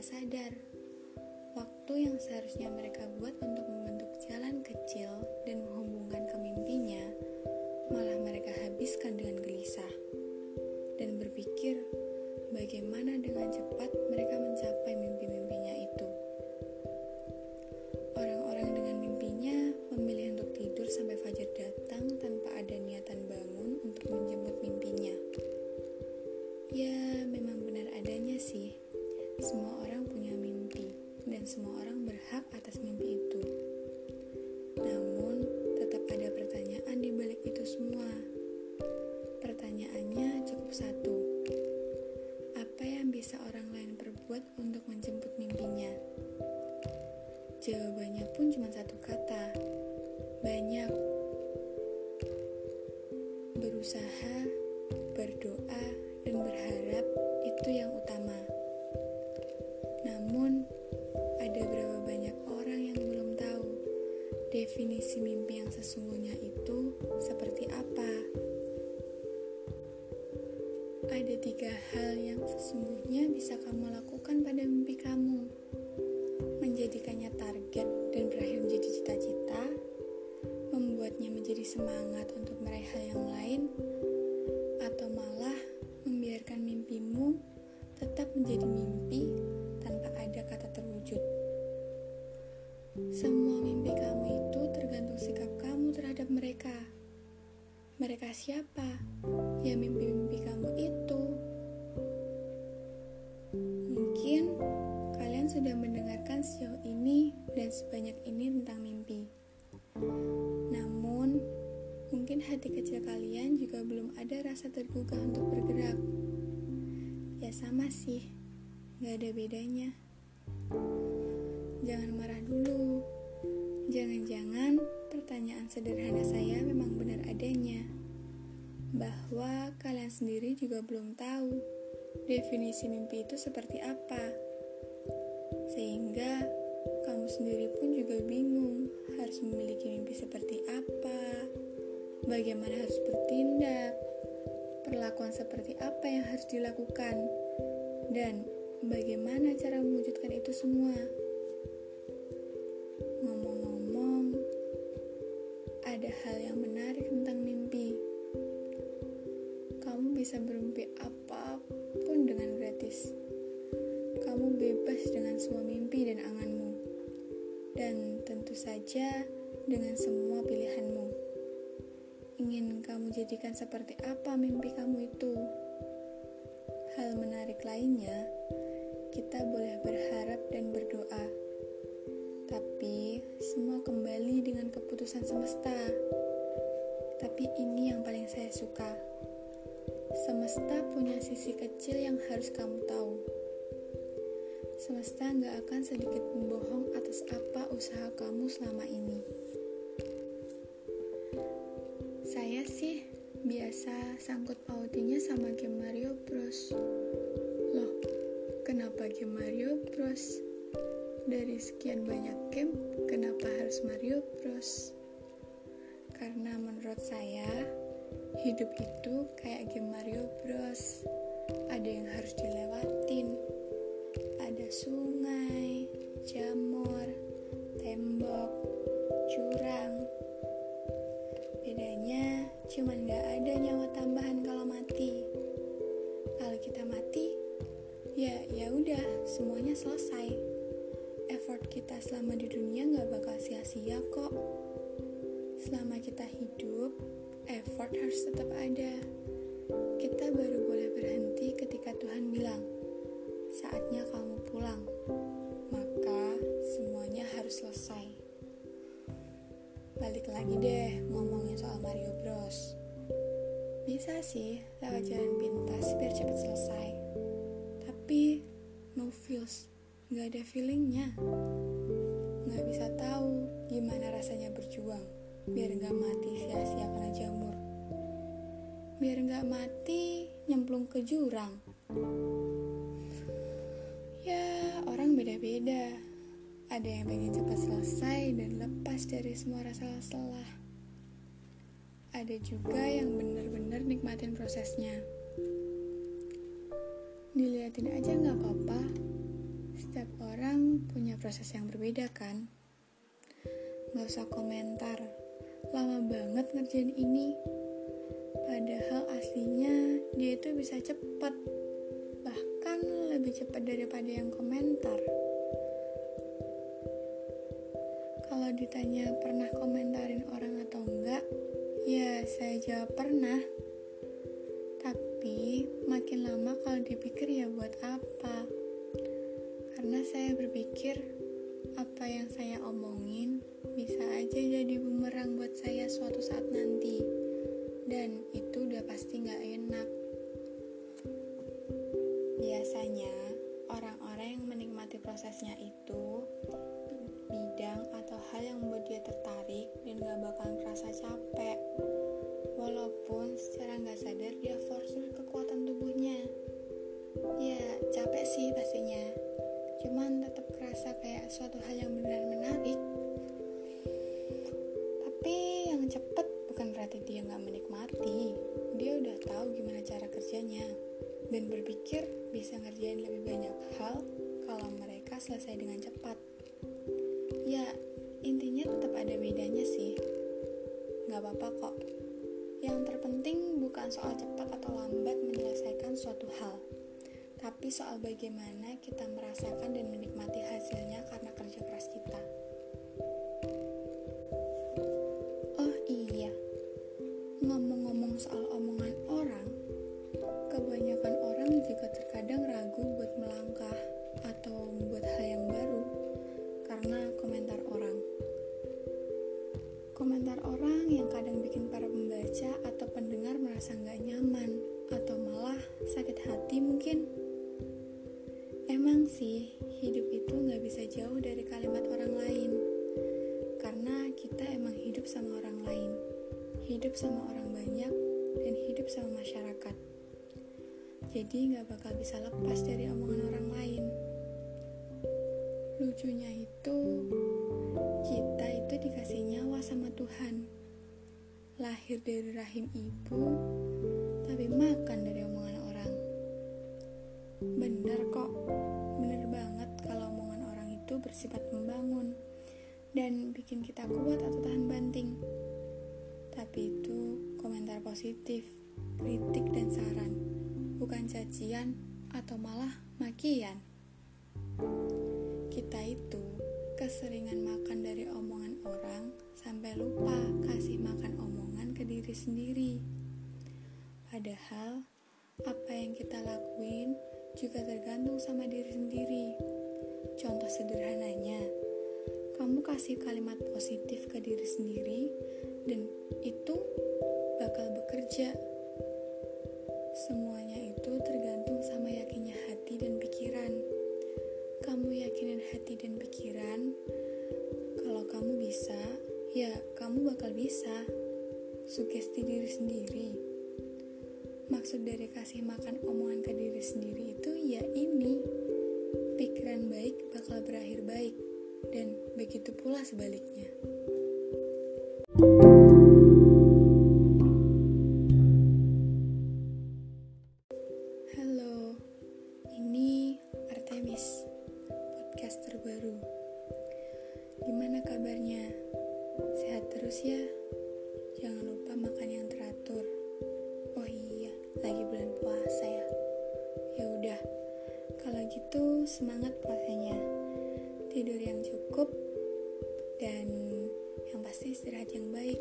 nggak sadar. Waktu yang seharusnya mereka buat untuk membentuk jalan kecil dan menghubungkan ke mimpinya, malah mereka habiskan dengan gelisah dan berpikir bagaimana dengan cepat mereka mencapai apa yang bisa orang lain perbuat untuk menjemput mimpinya? Jawabannya pun cuma satu kata: banyak. Berusaha, berdoa, dan berharap itu yang utama. Namun, ada berapa banyak orang yang belum tahu definisi mimpi yang sesungguhnya itu seperti apa. Ada tiga hal yang sesungguhnya bisa kamu lakukan pada mimpi kamu. Menjadikannya target dan berakhir menjadi cita-cita, membuatnya menjadi semangat untuk meraih hal yang lain, atau malah membiarkan mimpimu tetap menjadi mimpi tanpa ada kata terwujud. Semua mimpi kamu itu tergantung sikap kamu terhadap mereka. Mereka siapa? Ya mimpi-mimpi hati kecil kalian juga belum ada rasa tergugah untuk bergerak. Ya sama sih, gak ada bedanya. Jangan marah dulu. Jangan-jangan pertanyaan sederhana saya memang benar adanya. Bahwa kalian sendiri juga belum tahu definisi mimpi itu seperti apa. Sehingga kamu sendiri pun juga bingung harus memiliki mimpi seperti apa bagaimana harus bertindak, perlakuan seperti apa yang harus dilakukan, dan bagaimana cara mewujudkan itu semua. Ngomong-ngomong, ada hal yang menarik tentang mimpi. Kamu bisa bermimpi apa pun dengan gratis. Kamu bebas dengan semua mimpi dan anganmu. Dan tentu saja dengan semua pilihanmu ingin kamu jadikan seperti apa mimpi kamu itu. Hal menarik lainnya, kita boleh berharap dan berdoa. Tapi semua kembali dengan keputusan semesta. Tapi ini yang paling saya suka. Semesta punya sisi kecil yang harus kamu tahu. Semesta nggak akan sedikit membohong atas apa usaha kamu selama ini. Saya sih biasa sangkut pautinya sama game Mario Bros. Loh, kenapa game Mario Bros? Dari sekian banyak game, kenapa harus Mario Bros? Karena menurut saya, hidup itu kayak game Mario Bros. Ada yang harus sia-sia kok. Selama kita hidup, effort harus tetap ada. Kita baru boleh berhenti ketika Tuhan bilang, saatnya kamu pulang. Maka semuanya harus selesai. Balik lagi deh ngomongin soal Mario Bros. Bisa sih lewat jalan pintas biar cepat selesai. Tapi no feels, gak ada feelingnya. Gak bisa tahu gimana rasanya berjuang biar gak mati sia-sia kena jamur. Biar gak mati nyemplung ke jurang. Ya, orang beda-beda. Ada yang pengen cepat selesai dan lepas dari semua rasa lelah. Ada juga yang benar-benar nikmatin prosesnya. Diliatin aja nggak apa-apa. Setiap orang punya proses yang berbeda kan? Gak usah komentar. Lama banget ngerjain ini. Padahal aslinya dia itu bisa cepat. Bahkan lebih cepat daripada yang komentar. Kalau ditanya pernah komentarin orang atau enggak, ya saya jawab pernah. Tapi makin lama kalau dipikir ya buat apa? Karena saya berpikir apa yang saya omongin bisa aja jadi bumerang buat saya suatu saat nanti. Dan itu udah pasti gak enak. Biasanya berarti dia nggak menikmati dia udah tahu gimana cara kerjanya. Dan berpikir bisa ngerjain lebih banyak hal kalau mereka selesai dengan cepat. Ya intinya tetap ada bedanya sih. Nggak apa-apa kok. Yang terpenting bukan soal cepat atau lambat menyelesaikan suatu hal, tapi soal bagaimana kita merasakan dan menikmati hasilnya karena kerja keras kita. Hidup sama orang banyak, dan hidup sama masyarakat. Jadi nggak bakal bisa lepas dari omongan orang lain. Lucunya itu, kita itu dikasih nyawa sama Tuhan. Lahir dari rahim ibu, tapi makan dari omongan orang. Bener kok, bener banget kalau omongan orang itu bersifat membangun dan bikin kita kuat atau tahan banting. Tapi itu komentar positif, kritik dan saran, bukan cacian atau malah makian. Kita itu keseringan makan dari omongan orang sampai lupa kasih makan omongan ke diri sendiri. Padahal apa yang kita lakuin juga tergantung sama diri sendiri. Contoh sederhananya, kamu kasih kalimat positif ke diri sendiri itu bakal bekerja. Semuanya itu tergantung sama yakinnya hati dan pikiran. Kamu yakinin hati dan pikiran, kalau kamu bisa, ya kamu bakal bisa. Sugesti diri sendiri. Maksud dari kasih makan omongan ke diri sendiri itu ya ini. Pikiran baik bakal berakhir baik dan begitu pula sebaliknya. Terbaru. Gimana kabarnya? Sehat terus ya? Jangan lupa makan yang teratur. Oh iya, lagi bulan puasa ya. Ya udah, kalau gitu semangat puasanya. Tidur yang cukup dan yang pasti istirahat yang baik.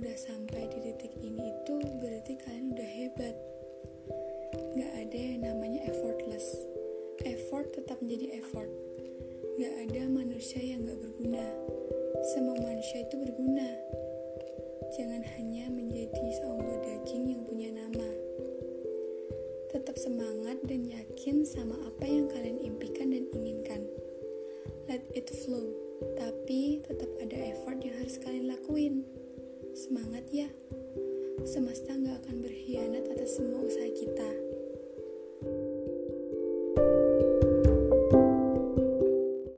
Udah sampai di titik ini itu berarti kalian udah hebat. Gak ada yang namanya effortless. Effort tetap menjadi effort. Gak ada manusia yang gak berguna. Semua manusia itu berguna. Jangan hanya menjadi seonggok daging yang punya nama. Tetap semangat sama apa yang kalian impikan dan inginkan. Let it flow, tapi tetap ada effort yang harus kalian lakuin. Semangat ya! Semesta nggak akan berkhianat atas semua usaha kita.